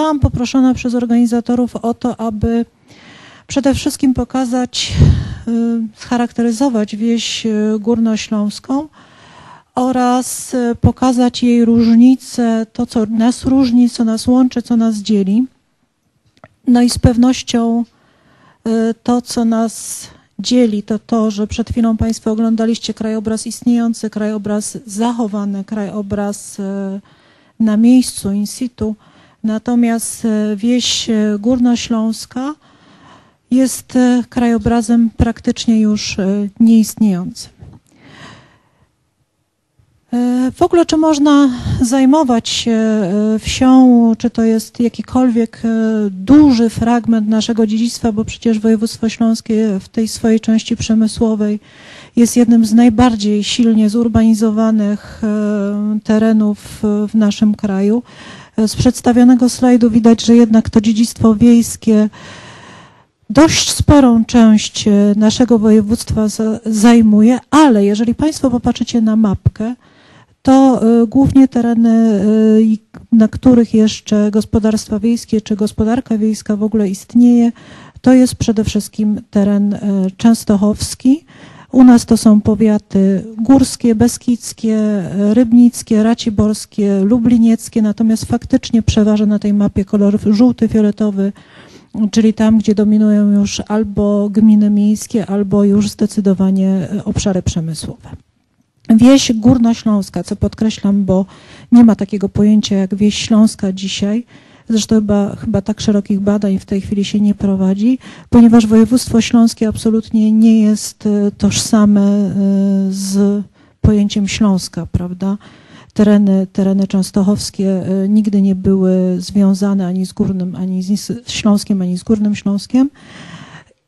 Zostałam poproszona przez organizatorów o to, aby przede wszystkim pokazać, scharakteryzować wieś górnośląską oraz pokazać jej różnice, to co nas różni, co nas łączy, co nas dzieli. No i z pewnością to, co nas dzieli, to to, że przed chwilą Państwo oglądaliście krajobraz istniejący, krajobraz zachowany, krajobraz na miejscu, in situ. Natomiast wieś górnośląska jest krajobrazem praktycznie już nieistniejącym. W ogóle, czy można zajmować się wsią, czy to jest jakikolwiek duży fragment naszego dziedzictwa, bo przecież województwo śląskie w tej swojej części przemysłowej jest jednym z najbardziej silnie zurbanizowanych terenów w naszym kraju. Z przedstawionego slajdu widać, że jednak to dziedzictwo wiejskie dość sporą część naszego województwa zajmuje, ale jeżeli Państwo popatrzycie na mapkę, to głównie tereny, na których jeszcze gospodarstwa wiejskie czy gospodarka wiejska w ogóle istnieje, to jest przede wszystkim teren częstochowski. U nas to są powiaty górskie, beskidzkie, rybnickie, raciborskie, lublinieckie, natomiast faktycznie przeważa na tej mapie kolor żółty, fioletowy, czyli tam, gdzie dominują już albo gminy miejskie, albo już zdecydowanie obszary przemysłowe. Wieś Górnośląska, co podkreślam, bo nie ma takiego pojęcia jak wieś śląska dzisiaj, zresztą chyba, chyba tak szerokich badań w tej chwili się nie prowadzi, ponieważ województwo śląskie absolutnie nie jest tożsame z pojęciem Śląska, prawda? Tereny, tereny częstochowskie nigdy nie były związane ani z Górnym, ani z Śląskiem, ani z Górnym Śląskiem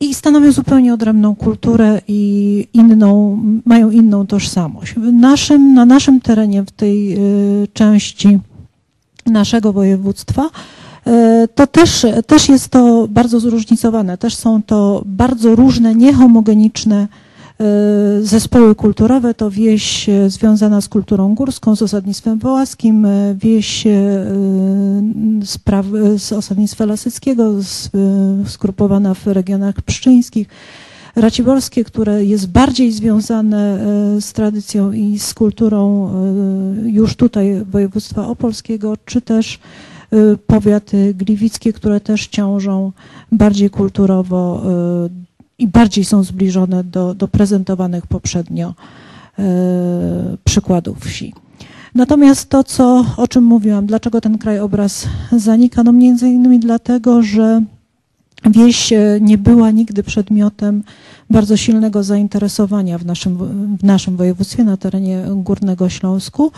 i stanowią zupełnie odrębną kulturę i inną, mają inną tożsamość. Naszym, na naszym terenie, w tej części naszego województwa, to też, też jest to bardzo zróżnicowane. Też są to bardzo różne, niehomogeniczne zespoły kulturowe. To wieś związana z kulturą górską, z osadnictwem wołaskim, wieś z, z osadnictwa lasyckiego, skrupowana w regionach pszczyńskich. Raciborskie, które jest bardziej związane z tradycją i z kulturą już tutaj województwa opolskiego, czy też powiaty gliwickie, które też ciążą bardziej kulturowo i bardziej są zbliżone do, do prezentowanych poprzednio przykładów wsi. Natomiast to, co, o czym mówiłam, dlaczego ten krajobraz zanika? No między innymi dlatego, że wieś nie była nigdy przedmiotem bardzo silnego zainteresowania w naszym, w naszym województwie, na terenie Górnego Śląsku.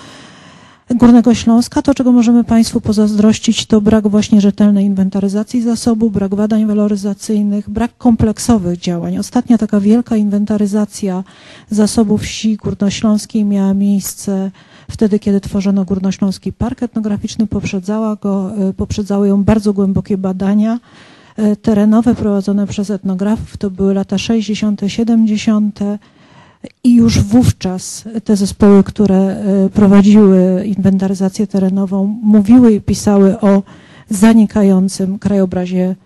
Górnego Śląska. To, czego możemy Państwu pozazdrościć, to brak właśnie rzetelnej inwentaryzacji zasobu, brak badań waloryzacyjnych, brak kompleksowych działań. Ostatnia taka wielka inwentaryzacja zasobów wsi górnośląskiej miała miejsce wtedy, kiedy tworzono Górnośląski Park Etnograficzny. Poprzedzało, go, poprzedzały ją bardzo głębokie badania terenowe prowadzone przez etnografów. To były lata 60., 70. I już wówczas te zespoły, które prowadziły inwentaryzację terenową, mówiły i pisały o zanikającym krajobrazie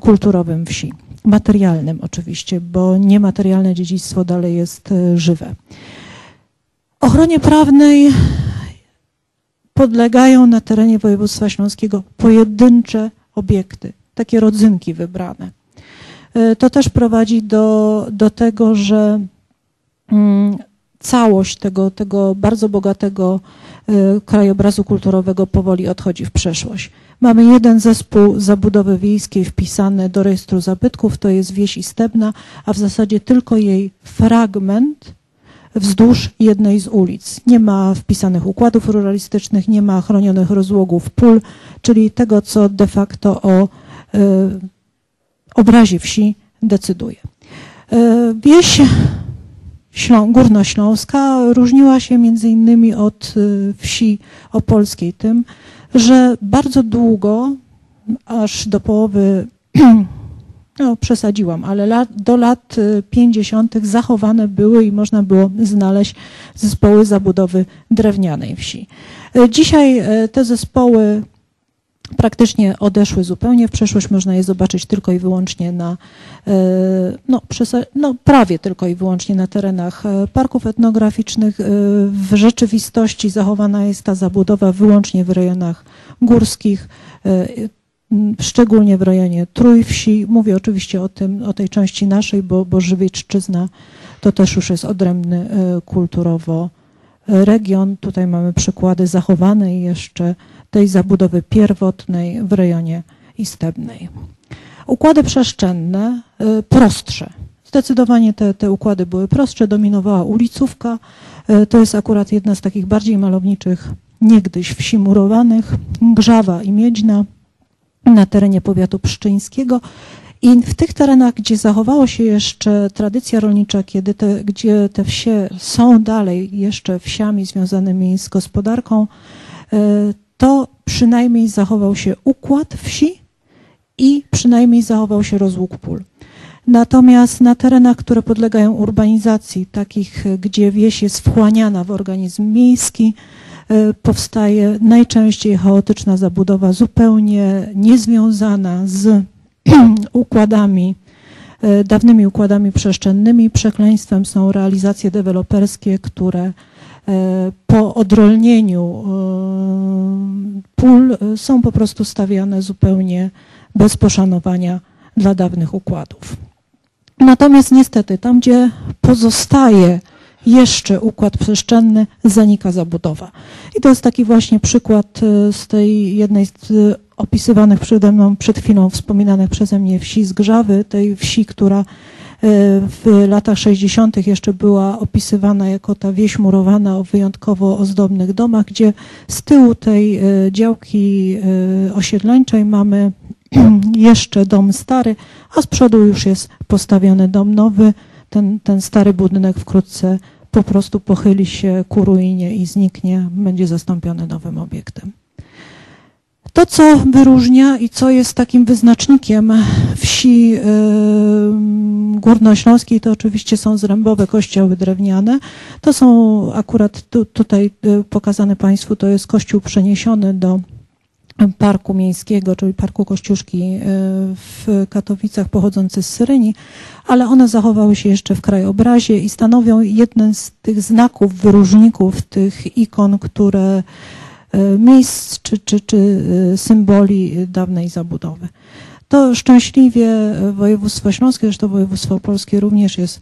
kulturowym wsi. Materialnym oczywiście, bo niematerialne dziedzictwo dalej jest żywe. Ochronie prawnej podlegają na terenie województwa śląskiego pojedyncze obiekty, takie rodzynki wybrane. To też prowadzi do, do tego, że całość tego, tego bardzo bogatego krajobrazu kulturowego powoli odchodzi w przeszłość. Mamy jeden zespół zabudowy wiejskiej wpisany do rejestru zabytków, to jest wieś Istebna, a w zasadzie tylko jej fragment wzdłuż jednej z ulic. Nie ma wpisanych układów ruralistycznych, nie ma chronionych rozłogów pól, czyli tego, co de facto o obrazie wsi decyduje. Wieś Ślą, Górnośląska różniła się między innymi od wsi opolskiej tym, że bardzo długo, aż do połowy no przesadziłam, ale lat, do lat 50. zachowane były i można było znaleźć zespoły zabudowy drewnianej wsi. Dzisiaj te zespoły praktycznie odeszły zupełnie w przeszłość. Można je zobaczyć tylko i wyłącznie na, e, no, no, prawie tylko i wyłącznie na terenach e, parków etnograficznych. E, w rzeczywistości zachowana jest ta zabudowa wyłącznie w rejonach górskich, szczególnie w rejonie Trójwsi. Mówię oczywiście o, tym, o tej części naszej, bo, bo to też już jest odrębny kulturowo region. Tutaj mamy przykłady zachowanej jeszcze tej zabudowy pierwotnej w rejonie Istebnej. Układy przestrzenne y, prostsze. Zdecydowanie te, te układy były prostsze, dominowała ulicówka. Y, to jest akurat jedna z takich bardziej malowniczych niegdyś wsi murowanych, Grzawa i Miedźna na terenie powiatu pszczyńskiego. I w tych terenach, gdzie zachowało się jeszcze tradycja rolnicza, kiedy te, gdzie te wsie są dalej jeszcze wsiami związanymi z gospodarką, y, to przynajmniej zachował się układ wsi i przynajmniej zachował się rozłóg pól. Natomiast na terenach, które podlegają urbanizacji, takich, gdzie wieś jest wchłaniana w organizm miejski, e, powstaje najczęściej chaotyczna zabudowa, zupełnie niezwiązana z układami, e, dawnymi układami przestrzennymi. Przekleństwem są realizacje deweloperskie, które po odrolnieniu e, pól e, są po prostu stawiane zupełnie bez poszanowania dla dawnych układów. Natomiast niestety tam, gdzie pozostaje jeszcze układ przestrzenny, zanika zabudowa. I to jest taki właśnie przykład z tej jednej z opisywanych przede mną przed chwilą wspominanych przeze mnie wsi z Grzawy, tej wsi, która w latach 60. jeszcze była opisywana jako ta wieś murowana o wyjątkowo ozdobnych domach, gdzie z tyłu tej e, działki e, osiedleńczej mamy jeszcze dom stary, a z przodu już jest postawiony dom nowy. Ten, ten stary budynek wkrótce po prostu pochyli się ku ruinie i zniknie, będzie zastąpiony nowym obiektem. To, co wyróżnia i co jest takim wyznacznikiem wsi yy, górnośląskiej, to oczywiście są zrębowe kościoły drewniane. To są akurat tu, tutaj y, pokazane Państwu, to jest kościół przeniesiony do Parku Miejskiego, czyli Parku Kościuszki y, w Katowicach pochodzący z Syrenii, ale one zachowały się jeszcze w krajobrazie i stanowią jeden z tych znaków, wyróżników tych ikon, które miejsc czy, czy, czy e, symboli dawnej zabudowy. To szczęśliwie województwo śląskie, zresztą województwo polskie również jest e,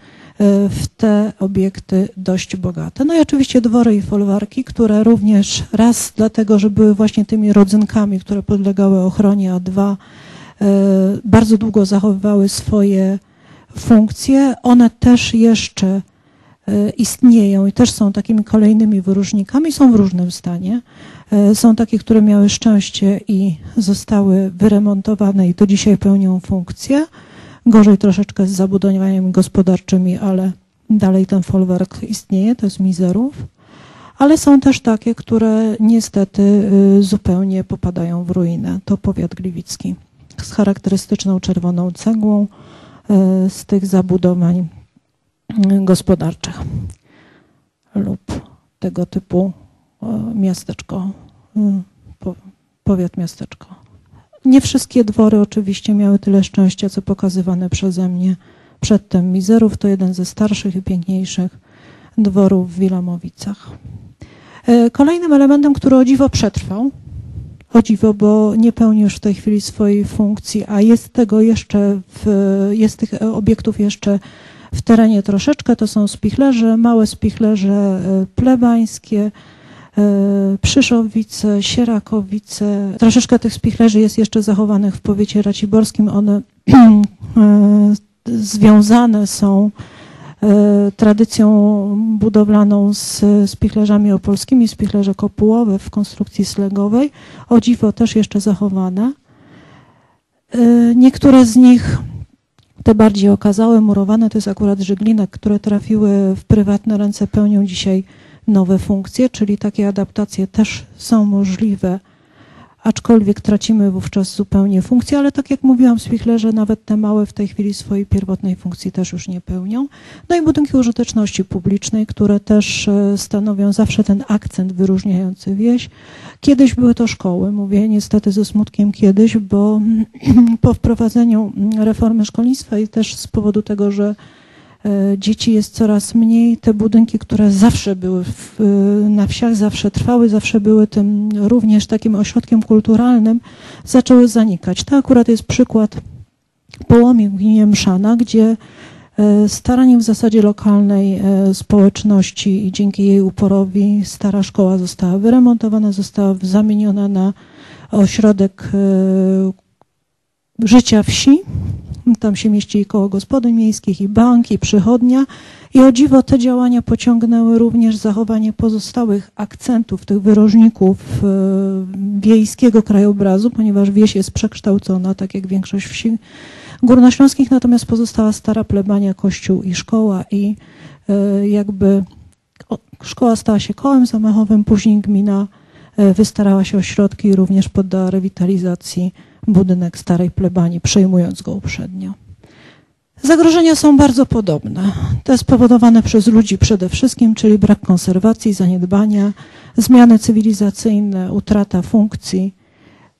w te obiekty dość bogate. No i oczywiście dwory i folwarki, które również raz dlatego, że były właśnie tymi rodzynkami, które podlegały ochronie, a dwa bardzo długo zachowywały swoje funkcje, one też jeszcze istnieją i też są takimi kolejnymi wyróżnikami, są w różnym stanie. E, są takie, które miały szczęście i zostały wyremontowane i to dzisiaj pełnią funkcję. Gorzej troszeczkę z zabudowaniami gospodarczymi, ale dalej ten folwark istnieje, to jest mizerów. Ale są też takie, które niestety y, zupełnie popadają w ruinę. To powiat gliwicki z charakterystyczną czerwoną cegłą y, z tych zabudowań y, gospodarczych lub tego typu miasteczko, powiat miasteczko. Nie wszystkie dwory oczywiście miały tyle szczęścia, co pokazywane przeze mnie przedtem. Mizerów to jeden ze starszych i piękniejszych dworów w Wilamowicach. E, kolejnym elementem, który o dziwo przetrwał, o dziwo, bo nie pełni już w tej chwili swojej funkcji, a jest tego jeszcze, w, jest tych obiektów jeszcze w terenie troszeczkę, to są spichlerze, małe spichlerze e, plebańskie, Przyszowice, Sierakowice. Troszeczkę tych spichlerzy jest jeszcze zachowanych w powiecie raciborskim. One e, związane są e, tradycją budowlaną z spichlerzami opolskimi, spichlerze kopułowe w konstrukcji slegowej. O dziwo też jeszcze zachowane. Niektóre z nich, te bardziej okazałe, murowane, to jest akurat żeglinek, które trafiły w prywatne ręce, pełnią dzisiaj nowe funkcje, czyli takie adaptacje też są możliwe, aczkolwiek tracimy wówczas zupełnie funkcję, ale tak jak mówiłam, spichlerze nawet te małe w tej chwili swojej pierwotnej funkcji też już nie pełnią. No i budynki użyteczności publicznej, które też e, stanowią zawsze ten akcent wyróżniający wieś. Kiedyś były to szkoły, mówię niestety ze smutkiem kiedyś, bo po wprowadzeniu reformy szkolnictwa i też z powodu tego, że dzieci jest coraz mniej. Te budynki, które zawsze były w, na wsiach, zawsze trwały, zawsze były tym również takim ośrodkiem kulturalnym, zaczęły zanikać. To akurat jest przykład połomie w gminie Mszana, gdzie e, staraniem w zasadzie lokalnej e, społeczności i dzięki jej uporowi stara szkoła została wyremontowana, została zamieniona na ośrodek życia wsi, tam się mieści i koło gospodyń miejskich, i bank, i przychodnia. I o dziwo te działania pociągnęły również zachowanie pozostałych akcentów, tych wyrożników e, wiejskiego krajobrazu, ponieważ wieś jest przekształcona, tak jak większość wsi górnośląskich, natomiast pozostała stara plebania, kościół i szkoła i e, jakby szkoła stała się kołem zamachowym, później gmina e, wystarała się o środki i również poddała rewitalizacji budynek starej plebanii, przejmując go uprzednio. Zagrożenia są bardzo podobne. Te spowodowane przez ludzi przede wszystkim, czyli brak konserwacji, zaniedbania, zmiany cywilizacyjne, utrata funkcji,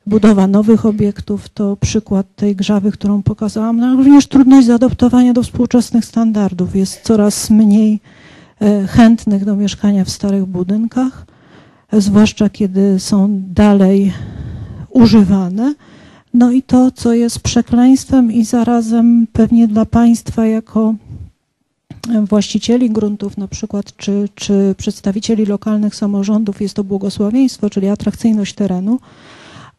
budowa nowych obiektów. To przykład tej grzawy, którą pokazałam. No, również trudność zaadoptowania do współczesnych standardów. Jest coraz mniej e, chętnych do mieszkania w starych budynkach, zwłaszcza kiedy są dalej używane. No i to, co jest przekleństwem i zarazem pewnie dla państwa jako właścicieli gruntów na przykład, czy, czy przedstawicieli lokalnych samorządów jest to błogosławieństwo, czyli atrakcyjność terenu,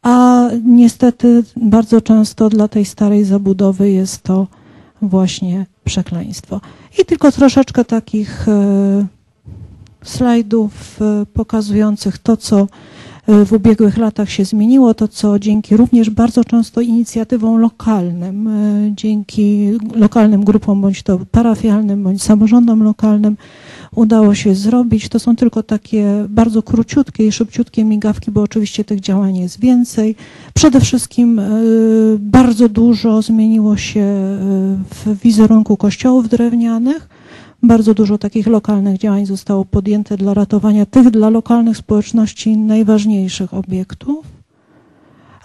a niestety bardzo często dla tej starej zabudowy jest to właśnie przekleństwo. I tylko troszeczkę takich e, slajdów e, pokazujących to, co w ubiegłych latach się zmieniło, to co dzięki również bardzo często inicjatywom lokalnym, e, dzięki lokalnym grupom, bądź to parafialnym, bądź samorządom lokalnym udało się zrobić. To są tylko takie bardzo króciutkie i szybciutkie migawki, bo oczywiście tych działań jest więcej. Przede wszystkim e, bardzo dużo zmieniło się e, w wizerunku kościołów drewnianych. Bardzo dużo takich lokalnych działań zostało podjęte dla ratowania tych dla lokalnych społeczności najważniejszych obiektów,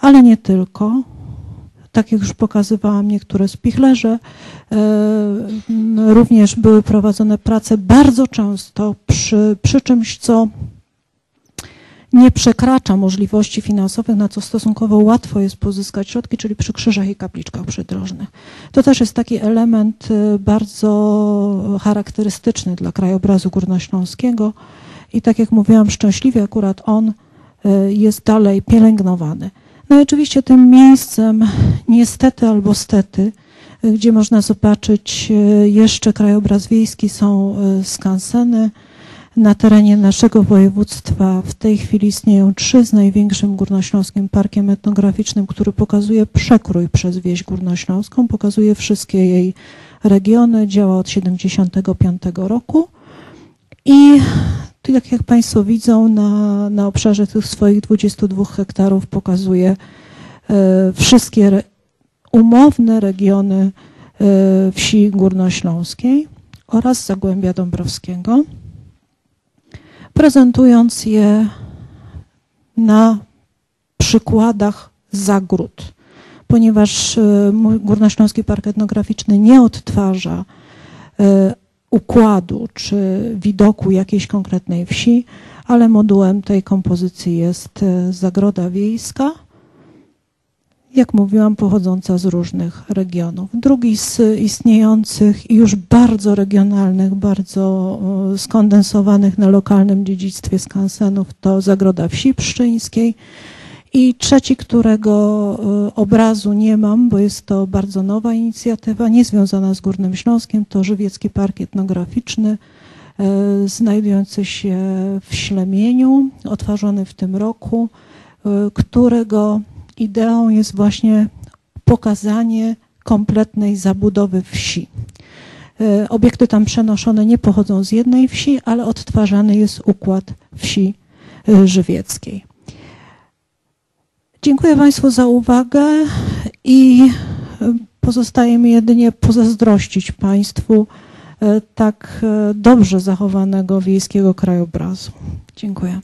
ale nie tylko. Tak jak już pokazywałam, niektóre spichlerze, e, również były prowadzone prace bardzo często przy, przy czymś, co nie przekracza możliwości finansowych, na co stosunkowo łatwo jest pozyskać środki, czyli przy krzyżach i kapliczkach przydrożnych. To też jest taki element y, bardzo charakterystyczny dla krajobrazu górnośląskiego i tak jak mówiłam, szczęśliwie akurat on y, jest dalej pielęgnowany. No i oczywiście tym miejscem, niestety albo stety, y, gdzie można zobaczyć jeszcze krajobraz wiejski, są skanseny, na terenie naszego województwa w tej chwili istnieją trzy z największym górnośląskim parkiem etnograficznym, który pokazuje przekrój przez wieś górnośląską, pokazuje wszystkie jej regiony, działa od 1975 roku. I jak, jak Państwo widzą, na, na obszarze tych swoich 22 hektarów pokazuje e, wszystkie re, umowne regiony e, wsi górnośląskiej oraz Zagłębia Dąbrowskiego prezentując je na przykładach zagród, ponieważ e, Górnośląski Park Etnograficzny nie odtwarza e, układu czy widoku jakiejś konkretnej wsi, ale modułem tej kompozycji jest e, zagroda wiejska, jak mówiłam, pochodząca z różnych regionów. Drugi z istniejących i już bardzo regionalnych, bardzo skondensowanych na lokalnym dziedzictwie skansenów to Zagroda Wsi Pszczyńskiej. I trzeci, którego e, obrazu nie mam, bo jest to bardzo nowa inicjatywa, niezwiązana z Górnym Śląskiem, to Żywiecki Park Etnograficzny, e, znajdujący się w Ślemieniu, otworzony w tym roku, e, którego ideą jest właśnie pokazanie kompletnej zabudowy wsi. E, obiekty tam przenoszone nie pochodzą z jednej wsi, ale odtwarzany jest układ wsi e, żywieckiej. Dziękuję Państwu za uwagę i e, pozostaje mi jedynie pozazdrościć Państwu tak dobrze zachowanego wiejskiego krajobrazu. Dziękuję.